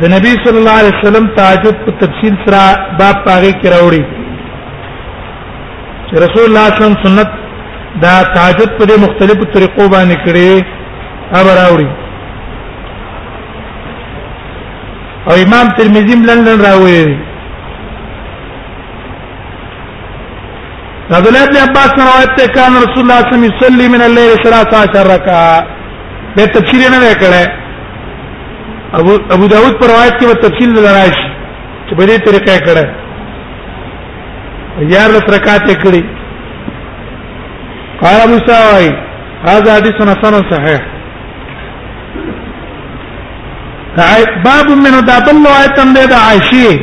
د نبی صلی الله علیه وسلم تهجد په تفصیل سره باب پاره کې راوړي چې رسول الله صلی الله علیه وسلم سنت دا تهجد په مختلفو طریقو باندې کړي خبر راوړي او امام ترمذی ملن راوي عبد الله بن عباس روایت ته کان رسول الله صلی الله علیه وسلم یصلی من الليل 13 رکعه به تفسیر نه وکړي ابو ابو داود پر روایت کې تفصیل لراش چې په دې طریقې کړه یار لس رکعات کړي قال ابو ساوي هذا حديث حسن صحيح باب من دا بل روایت هم ده عائشه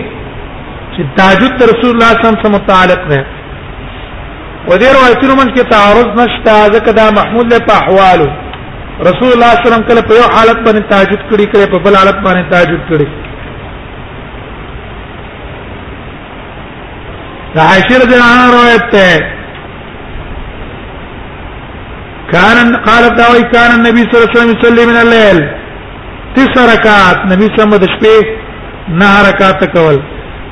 چې تاجد رسول الله صلی الله علیه وسلم متعلق ده و دې روایتونو من کې تعارض نشته ځکه دا محمول له احوالو رسول الله صلی الله علیه وسلم کله په یو حالت باندې تهجد کړی کړي په بل حالت باندې تهجد کړي دا عائشہ رضی الله عنها روایت ده كان قالت داوي كان النبي صلى الله عليه وسلم يصلي من الليل تسع ركعات نبی صلی الله علیه وسلم د شپې نه رکعات کول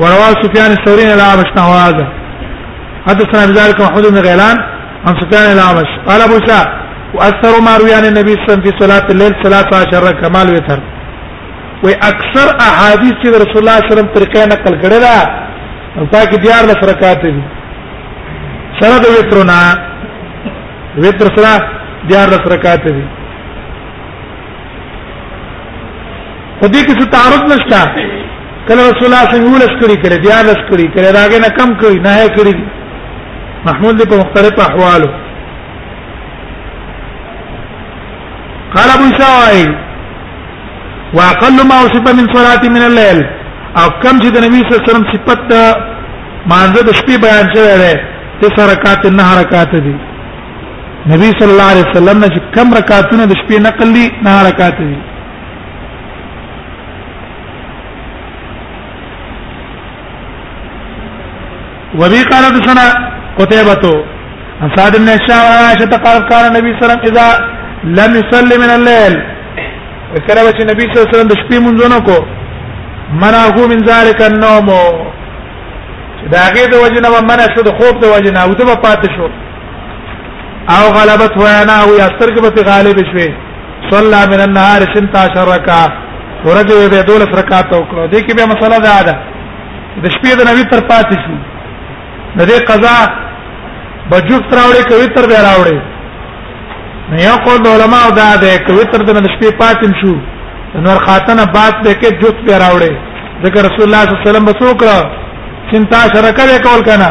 وروى سفيان الثوري عن الأعمش نحو هذا حدثنا بذلك محمود بن غيلان عن سفيان الأعمش قال أبو سعد وأكثر ما روي عن النبي صلى الله عليه وسلم في صلاة الليل 13 ركعة مال وتر وي أكثر أحاديث چې رسول الله صلى الله عليه وسلم طریقې نقل کړې ده پاکي دیار لس رکعات دي سره د وترونه وتر سره دیار لس رکعات دي په دې کې څه تعارض نشته کله رسول الله صلی الله علیه وسلم کړي بیا لس کړي کله راګه نه کم کړي نه کړي محمود دې په مختلف احوالو قال ابو شاوي واقل ما وصف من صلاه من الليل او کم چې د نبی صلی الله علیه وسلم صفت مانزه د شپې بیان شوی دی تسع رکعات نه رکعات دي نبی صلی الله علیه وسلم نه کم رکعاتونه د شپې نقل دي نه رکعات دي وبي قال حدثنا قتيبة عن سعد بن هشام عن عائشة قال قال النبي صلى الله عليه وسلم إذا لم يصلي من الليل وكره چې نبی صلی الله علیه وسلم د شپې منځونه کو منعه من ذلك النوم دا غي د وجنه منع شو د خوب د وجنه او ته پاتې شو او غلبت وینا او یا سترګې به غالب شوي صلى من النهار 16 رکعه ورځ به دولس رکعات وکړو دې کې به مسله ده ده د شپې د نبی تر پاتې شي د دې قضا بجوف تراوړې کوي تر به راوړې نه یو قول علماء دا ده کوي تر د شپې پاتې شو نور خاتنه بات به کې جوت به راوړې ذکر رسول الله صلی الله علیه وسلم بسوکړه 16 رکعه کول کنه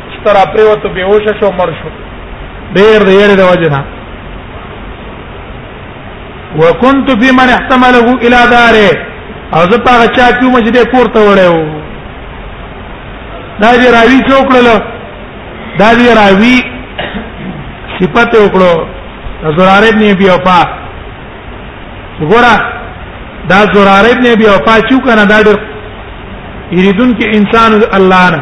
ستر اپریوت بیهوش شو مر شو ډیر د یری د وجنه وکنت فی من احتمله الی داره او زه په چا کې مې دې پورته وړیو دا دې راوی څوکړل دا دې راوی صفته وکړو زرار ابن ابي وفا وګوره دا زرار ابن ابي وفا چې کنه دا ډېر یریدون کې انسان الله نه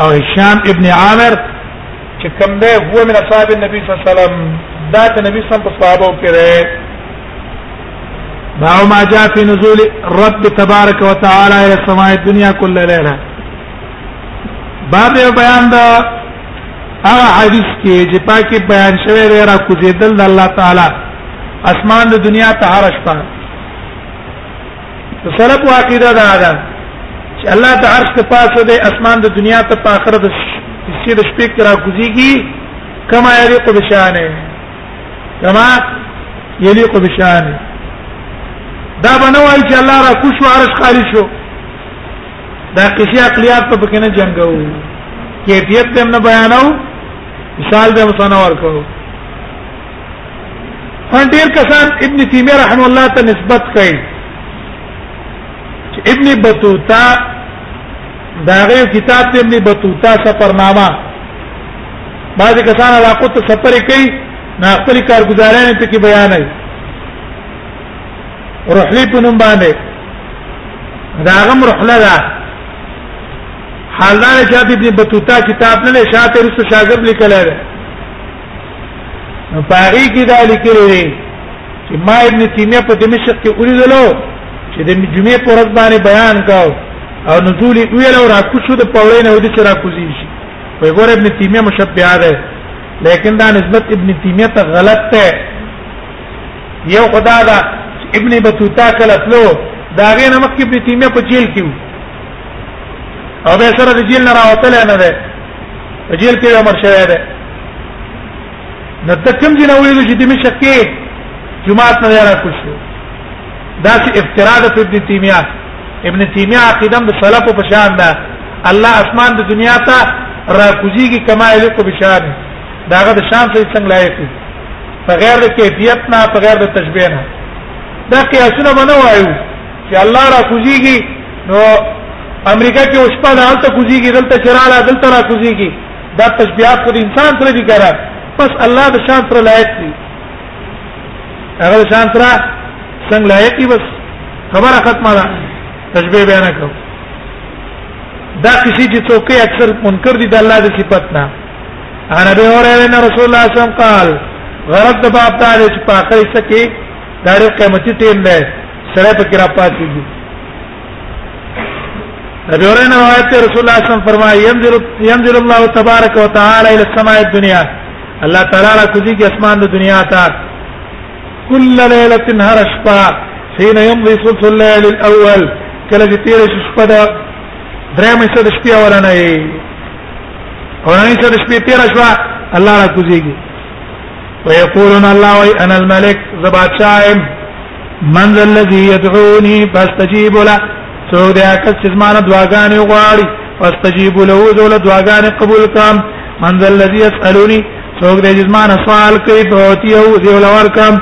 او هشام ابن عامر چې کوم دی هو من اصحاب النبي صلی الله عليه وسلم دا ته نبی صلی الله علیه وسلم په صحابه کې دی باو ما جاء في نزول رب تبارك وتعالى الى السماء الدنيا كل ليله باب بیان دا هغه حدیث کې چې پاکي بیان شوی دی را کوزیدل د الله تعالی اسمان د دنیا ته هر شپه سلف عقیده دا ده چې الله د عرش ته پاسه دی اسمان د دنیا ته په آخرت د سې د شپې کرا کوزيږي کما یلیق بشانه کما یلیق بشانه دا بنوای چې الله را کوشو عرش خالی شو دا قصې عقلیات په کې نه جنگو کیفیت هم نه بیانو مثال به مصنور کوو ان ډیر کسان ابن تیمیه رحم الله ته نسبت کوي چې ابن بطوطه داغه کتاب ته ابن بطوطه سفرنامه بعض کسان علاقو ته سفر کوي نه خپل کارګزاران ته کې بیان نه رحلی په نوم باندې داغه مرحله ده حالدار شاته ابن بطوطه کتاب نه شاته رسو شاګرد لیکل لري نو پاری کې دا لیکل دي چې ما ابن تیمیه په دمشق کې ولیدلو چې د جمعې پر ورځ باندې بیان کاو او نزول ویل او راکوشو د پوړې نه ودی چې راکوزی شي په ګور ابن تیمیه مشبعه ده لیکن دا نسبت ابن تیمیه ته غلط ده یو خدا دا ابن بطوطه کله تلو دا غي نمک ابن تیمیه په جیل کې او به سره د جیل نه راوتل نه ده په جیل کې امر شوی دی نو ته کوم ځای نه ویل چې د مشک کې جماعت نه را کوش دا چې افتراض په ابن تیمیه ابن تیمیه عقیده د سلف په شان ده الله اسمان د دنیا ته را کوزيږي کما یلق بشان داغه د شان څخه څنګه لایق دی بغیر د کیفیت نه بغیر د تشبیه نه دا قیاسونه منو وایو چې الله را کوزيږي نو امریکا کې اوس په حالت کوزيږي دلته چراله دلته را کوزيږي دا تشبيهات خو انسان سره دي ګره بس الله د شان سره لایق دي هغه شان سره څنګه لایق دي بس خبره ختمه ده تشبيه بیان کړو دا کسی چې څوک اکثر منکر دي د الله د صفات نه انا به اوره نه رسول الله صلی الله علیه وسلم قال غرض د باب تعالی چې په اخر کې دا ډېر قیمتي ټیم دی سره په کرا پاتې دي نبی اورین روایت ته رسول الله صلی الله علیه وسلم فرمایي ينزل ينزل الله تبارك وتعالى الى السماء الدنيا الله تعالی را کوزي کې اسمان د دنیا ته كل ليله هر شپه حين يمضي ثلث الليل الاول کله چې تیر شي شپه دا درې مې څه د شپې اورانه یې اورانه څه د شپې تیر شو الله را کوزيږي ويقولون الله وي انا الملك زباتشاهم من ذا الذي يدعوني فاستجيب له څوک دی هغه چې زمانه دعاګانې غواړي فاستجيب له ذول دعاګانې قبول کړم من ذا الذي يسالني څوک دی چې زمانه سوال کوي په اوتی او ذول ورکم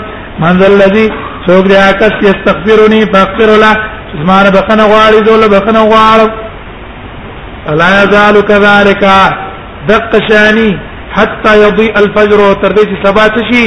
من ذا الذي څوک دی هغه چې استغفرني فاغفر له زمانه بخنه غواړي ذول بخنه غواړم لا يزال كذلك دق شاني حتى يضيء الفجر تر دې چې سبا شي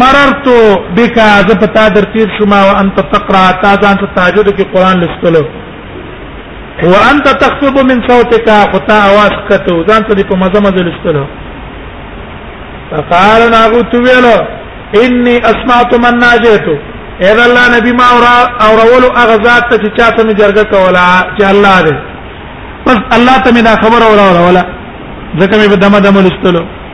مررت بك ذ پتا در تیر شما وانت تقرا تا ځان ته تهجد کې قران لستلو وانت تخفض من صوتك خطا اواز کته ځان ته په مزه مزه لستلو فقال ناغو تو ویلو اني اسمعت من ناجيت اذا الله نبي ما اورا او رول اغزاد ته چې چاته می جرګه کولا چې الله دې پس الله ته می دا خبر اورا ولا ځکه می په دمه دمه لستلو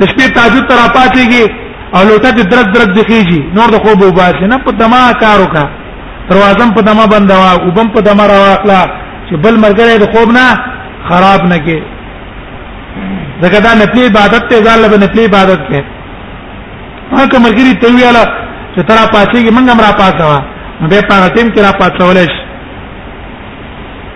د شپې تهجد تر پاتېږي او لوټه دې درک درک د خيږي نور د خوب وباسي نه په دما کار وکا دروازم په دما بندوا او بم په دما راواخلا چې بل مرګره د خوب نه خراب نه کې دغه دا نفلي عبادت ته ځان له نفلي عبادت کې هغه مرګري ته ویاله چې تر پاتېږي موږ هم را پاتوا به په هغه ټیم کې را پاتولې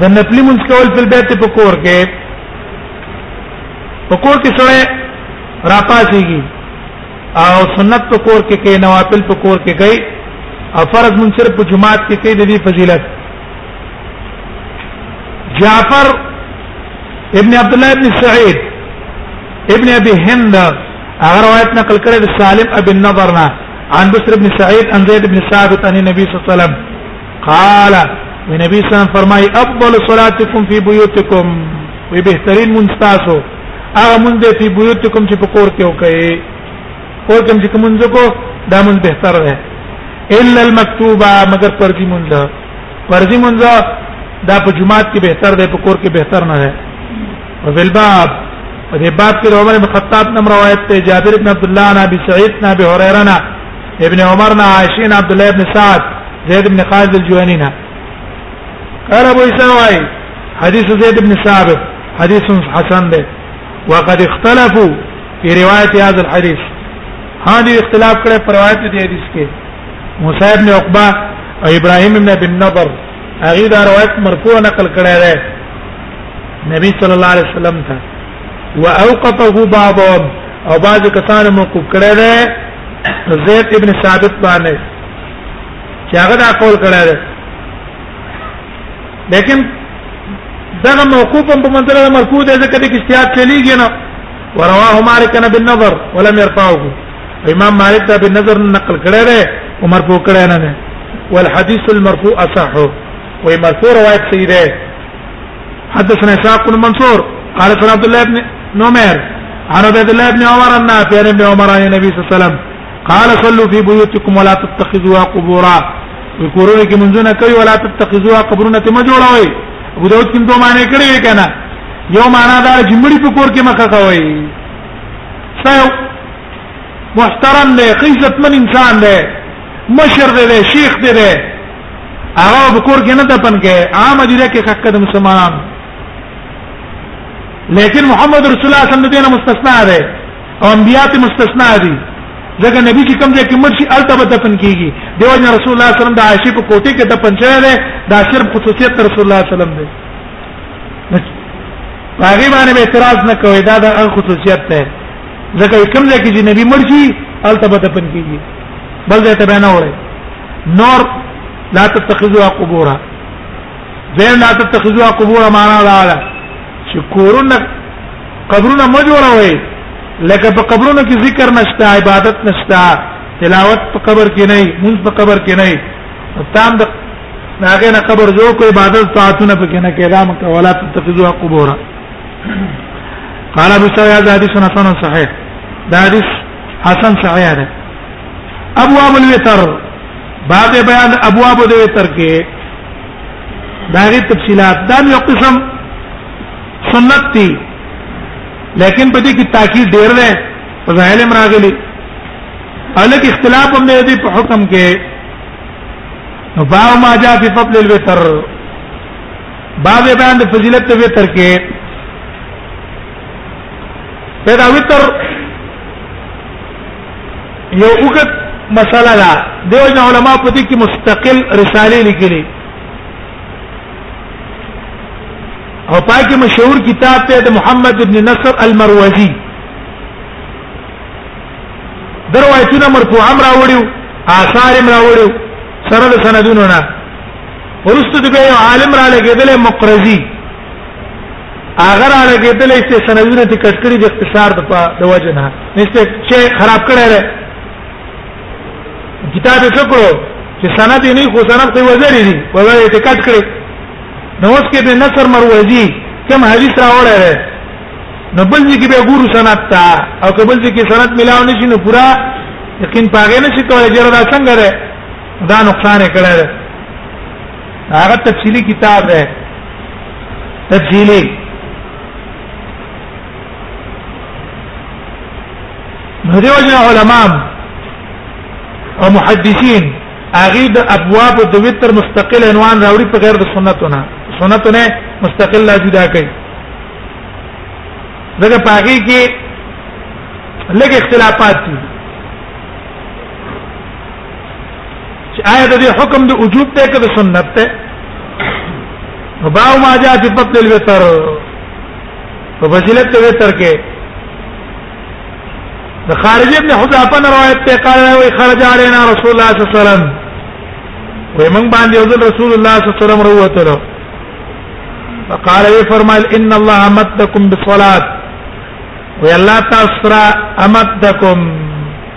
د نفلی منځ کول په بیت په کور کې په کور کې سره راپاسيږي او سنت په کور کې کې نوافل په کور کې کوي او فرض من صرف په جمعات کې کوي د دې فضیلت جعفر ابن عبد الله ابن سعيد ابن ابي هند هغه روایت نقل کړی د سالم ابن نضرنا عن بشر بن سعيد عن زيد بن ثابت عن النبي صلى الله عليه وسلم قال نبی صلی الله فرمای افضل صلاتکم فی بیوتکم وی بهترین مونږ تاسو هغه مونږ دې فی بیوتکم چې په کور کې وکړي کور کې چې مونږ کو دا مونږ بهتر ده الا المکتوبه مگر فرضی مونږ فرضی مونږ دا په جمعات کې بهتر ده په کور کې بهتر نه ده او بالباب په دې باب کې عمر بن خطاب نم روایت ته جابر بن عبد الله نبی سعید نبی هريره نه ابن عمر نه عائشین عبد الله ابن سعد زید ابن خالد الجوانی نه قال ابو اسحاق حديث زيد بن ثابت حديث حسن ده وقد اختلفوا في روايه هذا الحديث هذه اختلاف کړه پر روایت دي حدیث کې موسی ابن عقبہ او ابراهيم ابن بن نضر هغه دا روایت مرفوع نقل کړه ده نبی صلی الله علیه وسلم ته واوقفه بعض او بعض کسان موقوف کړی دی زید ابن ثابت باندې چې هغه دا قول کړی دی لیکن دغه موقوف هم په منځله د مرکو د ذکر کې اجتهاد چلیږي نه ورواه مالک نه بالنظر ولم يرفعه امام مالک دا بالنظر نقل کړی دی او مرفوع کړی نه والحديث المرفوع اصح وي مرفوع روایت صحیح ده حدثنا اسحاق بن منصور قال سنا عبد الله بن نمر عن عبد الله بن عمر النافع عن ابن عمر عن النبي صلى الله عليه وسلم قال صلوا في بيوتكم ولا تتخذوها قبورا وکورونه کې منځونه کوي ولا تتخذوها قبرونه ته ما جوړوي ابو داود کې دوه معنی کړی کنه یو معنا دا چې مړي په کور کې مخه کوي سایو محترم دی عزتمن انسان دی مشر دی شیخ دی هغه په کور کې نه دفن کې عام دي لکه حق د مسلمانانو لیکن محمد رسول الله صلی الله علیه وسلم دینه مستثنا ده او انبیات مستثنا دي ځکه نبی چې کوم ځای کې مرشي الته به دفن کیږي دیو جن رسول الله صلی الله علیه وسلم د عائشه په کوټه کې دفن شوی دی دا صرف خصوصیت رسول الله صلی الله علیه وسلم دی هغه باندې به اعتراض نه کوي دا د خصوصیت ده ځکه کوم ځای کې چې نبی مرشي الته به دفن کیږي بل ځای ته به نه وره نور لا تتخذوا قبورا زين لا تتخذوا قبورا معنا دا ده چې کورونه قبرونه مو جوړوي لکه په قبرونو کې ذکر نشته عبادت نشته تلاوت په قبر کې نه مونږ په قبر کې نه تام د هغه نه قبر جوړ کو عبادت طاعتونه په کې نه کېدام ولا تتخذوا قبورا قال ابو سعيد حديث حسن صحيح دا حديث حسن صحيح ده ابواب الوتر باب بیان ابواب د وتر کې دا غي تفصيلات دا یو قسم سنت دي لیکن په دې کې تاکید ډېر دی په ظاهر امراغلي الک اختلاف هم دی په حکم کې نو باو ما جاء فی فضل الوتر باب بیان د فضیلت د وتر کې پیدا وتر یو وګت مسله ده دیو جن علماء په دې کې مستقل رساله لیکلي او پاکي مشهور کتاب ته د محمد ابن نصر المروزي دروایتونه مرفوع امر راوړیو آثار امر راوړیو سره د سندونو نه ورستو د یو عالم را لګیدل مقرزی هغه را لګیدلې چې سندونه دې کټ کړی د اختصار د د وجه نه نشته چې خراب کړی دی کتاب یې څکو چې سند یې نه خو سند په وزر دی وزر یې ټکټ کړی نو اوس کې د نصر مروزی کوم حدیث راوړی دی نو بل ځکه به ګورو سند تا او که بل ځکه سند ملاو نشي نو پورا یقین پاګې نشي کولای چې دا څنګه ده دا نقصان یې کړی دی هغه تفصیلی کتاب دی تفصیلی نو دیو جن علماء او محدثین هغه د ابواب د وتر مستقل عنوان راوړي په غیر د سنتونه سنتونه مستقل لا جدا کوي دغه پاګي کې لږ اختلافات دي چې آیا د دې حکم د وجوب ته کې د سنت ته باو ما جاء في فضل الوتر په فضیلت د وتر کې د خارج ابن حذافه روایت ته قال وي خرج علينا رسول الله صلى الله عليه وسلم وي من باندې او رسول الله صلى الله عليه وسلم روته له فقال وي فرمایل ان الله امدكم بالصلاه وي الله تاسو امدكم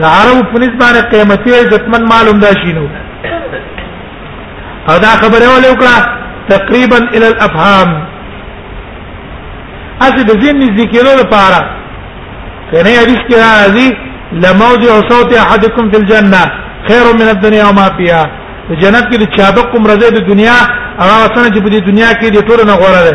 د عرب په نسبت قیمتي عزتمن معلوم دا شینو او دا خبره ولې وکړه تقریبا ال الافهام اسی د ذهن ذکرو لپاره کنه حدیث کې راځي لموضع صوت احدكم في الجنه خير من الدنيا وما فيها جنت کې د چابق کوم رضا د دنیا هغه وسنه چې په دې دنیا کې د ټولو نه غوړه ده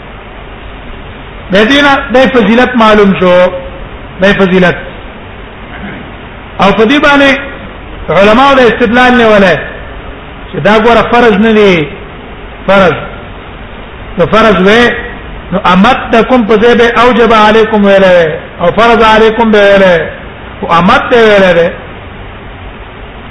د دینه د فضیلت معلوم شو د فضیلت او په دې باندې علما د استدلال نه ولا چې دا ګوره فرض نه دی فرض نو فرض وې نو امتکم په ځای به اوجب علیکم ویل او فرض علیکم به ویل او امت ویل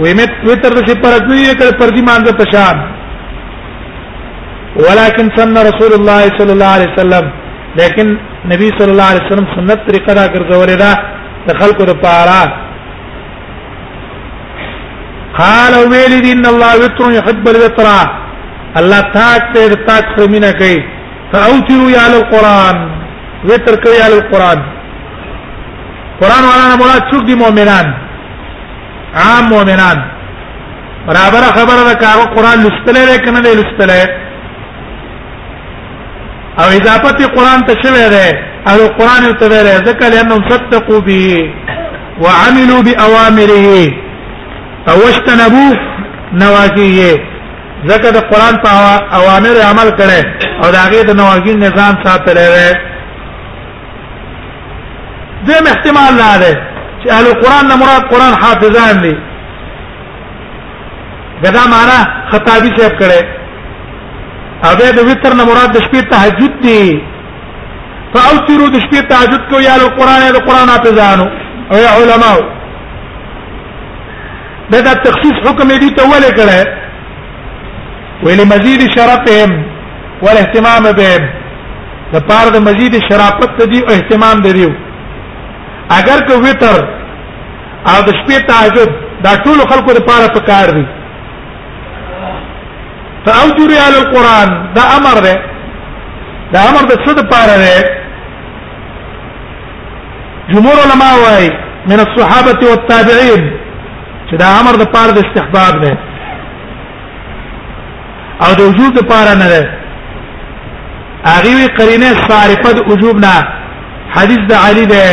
وې مې وتر د پر کوي کړ پر دې مانځ په شان ولكن سن رسول الله صلى الله عليه وسلم لیکن نبی صلی الله علیه وسلم سنت طریقه دا ګرځولې ده د خلکو لپاره قال ویل دي ان الله وتر يحب الوتر الله تاک ته تاک فرمینه کوي فاوتروا يا القران وتر کوي يا القران قران ورانا مراد څوک دي مؤمنان عام مؤمنان برابر خبره ده کاغه قران لستلې ده کنه نه لستلې او اضافه قران ته شوی ده او قران ته ویل ځکه لانهم صدقوا به وعملوا باوامره او واجتنبوا نواهيه ځکه د قران په اوامر عمل کړي او د هغه د نواهی نظام ساتلې دیم احتمال نه ده چې اهل القرآن نه مراد قرآن حافظان دي دا معنا خطابي صاحب کړي او بیا د وتر نه مراد د شپې تهجد دي فاوتروا د شپې تهجد کو یا القرآن یا القرآن حافظانو او یا علماو دا د تخصیص حکم دي ته ولې کړه ولې مزید شرطهم والاهتمام بهم د پاره د مزید شرافت ته دی اهتمام دریو اگر که وتر او د شپې تهجد دا ټول خلکو د پاره په کار دی فاوجر علی القران دا امر ده دا امر د څه د پاره ده جمهور علما وايي من الصحابه والتابعين چې دا امر د پاره د استحباب ده او د وجوب لپاره نه ده هغه وی قرینه صارفه د وجوب نه حدیث د علی ده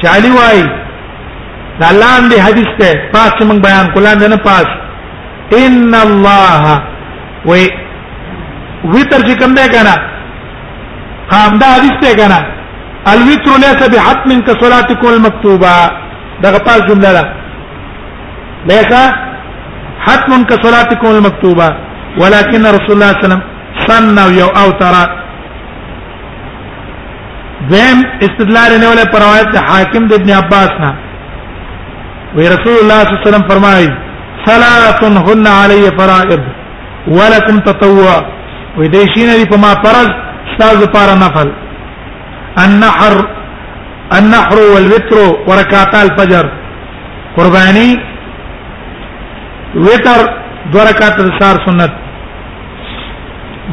چې علی وای دا لاندې حدیث ته پاس چې موږ بیان کولان نه پاس ان الله وی وتر چې کوم ده کنه قام دا حدیث ته کنه الوتر ليس بحتم كصلاتكم المكتوبه دغه پاس جمله ده ليس حتم كصلاتكم المكتوبه ولكن رسول الله صلى الله عليه وسلم سن او او ترى دیم استدلال نه ولا پر روایت حاکم د ابن عباس نه وی رسول الله صلی الله علیه وسلم فرمایي صلاه هن علی فرائض ولکم تطوع وی دې شین دی په ما فرض استاذ پر نفل النحر النحر والوتر ورکعتا الفجر قرباني وتر دو رکعات د سار سنت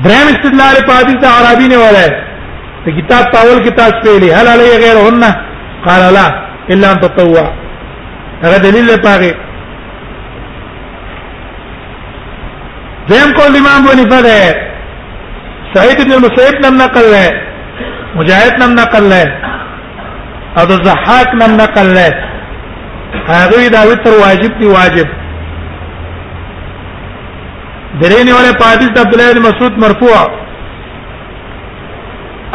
دریم استدلال په حدیث د عربی نه وره ته کتاب پاول کې تاسو پیلي هل علی غیرهن قال لا الا ان تطوع هغه دلیل پاره دیم کول امام بنی فده سعید بن مسیب نم نقل ہے مجاہد نم نقل ہے او د زحاق نم نقل له هغه دا وتر واجب دی واجب درېنه ولا حدیث عبد الله بن مسعود مرفوع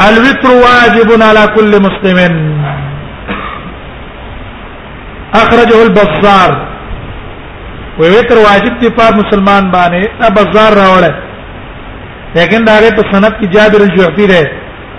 الوتر واجب على كل مسلم اخرجه البزار ووتر واجب دی په مسلمان باندې دا بازار راوړل لیکن دا غي په سند کې جابر الجعفي ده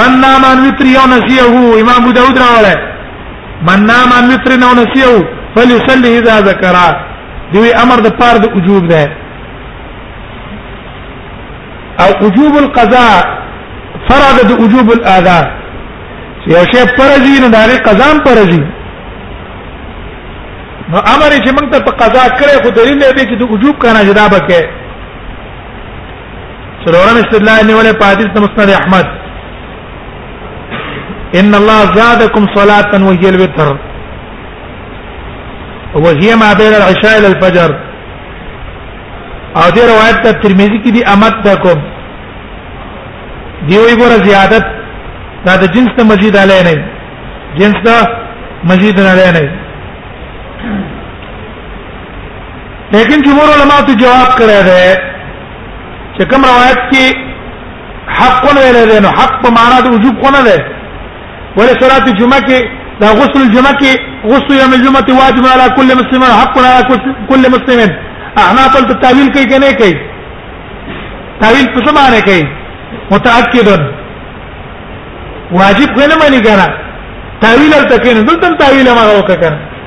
من نام عن وتر یو نسیه امام ابو داود راوړی من نام عن وتر نو نسیه فليصلي اذا ذكر دی امر د پاره د وجوب ده او وجوب القضاء فرض د وجوب الاذا یو شی فرضی نه دغه قضا هم فرضی نو امر چې موږ ته په قضا کړې خو دلیل دی چې د وجوب کنه جدا بکې څلورم استدلال نیولې په حدیث د مسند احمد ان الله زادکم صلاه وهي الوتر وهي ما بين العشاء الى الفجر او دې روایت ته ترمذی کې دی امد تکم دی وی ګوره زیادت دا د جنس ته مزید علی نه جنس ته مزید نه علی نه لیکن جمهور علما ته جواب کړی دی چې کوم روایت کې حق نه ویل دی نو حق په معنا د وجوب خو نه دی ولې صلات الجمعه کې دا غسل الجمعه کې غسل یوم الجمعه واجب علی کل مسلم حق علی کل مسلم احنا په تعویل کوي کنه کوي تعویل په څه معنی کوي متأکد واجب غنه معنی کنه تعویل تکین دلته تعویل ما وکړه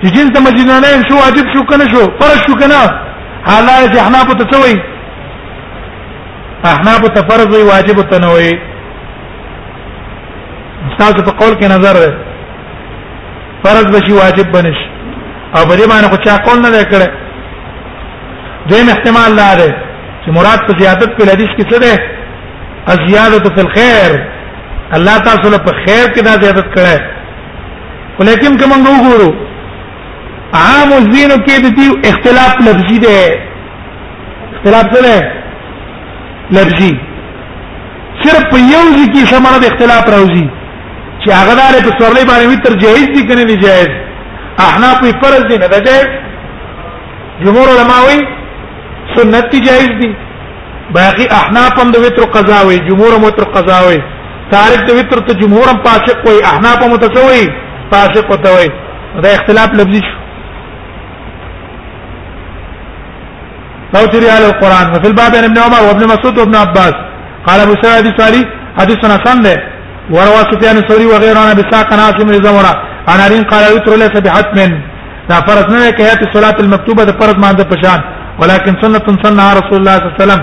چې جنس د مجنانین شو واجب شو کنه شو فرض شو کنه حالات احناف ته څه وایي احناف ته فرض وي واجب ته نه وي تاسو په قول کې نظر ده فرض بشي واجب بنش او په دې باندې خو چا قول نه کړي دیم احتمال لا ده چې مراد په زیادت په حدیث کې څه ده الزیادت فی الخير الله تعالی په خیر کې دا زیادت کړي ولیکن کوم نو ګورو عام الزینو کې د دې اختلاف لفظي دی اختلاف څه دی لفظي صرف په یو ځکه سمره د اختلاف راوځي چې هغه دار په سورلې باندې وتر جایز دي کنه نه جایز احناف په فرض دي نه جایز جمهور علما وایي سنت جایز دي باقي احناف هم د وتر قضا وایي جمهور هم وتر قضا وایي تارک د وتر ته جمهور هم پاسق وي احناف هم تسوي پاسق ته وي دا اختلاف لفظي شو لو تري على القران وفي الباب عن ابن عمر وابن مسعود وابن عباس قال ابو سعيد حديث علي حديث حسن ده وروى سفيان الثوري وغيره عن بساق ناصر بن زمرة عن علي قال يتر ليس بحتم دا فرض نه کې هيئه الصلاه المكتوبه د فرض مانده پشان ولكن سنه سنه رسول الله صلى الله عليه وسلم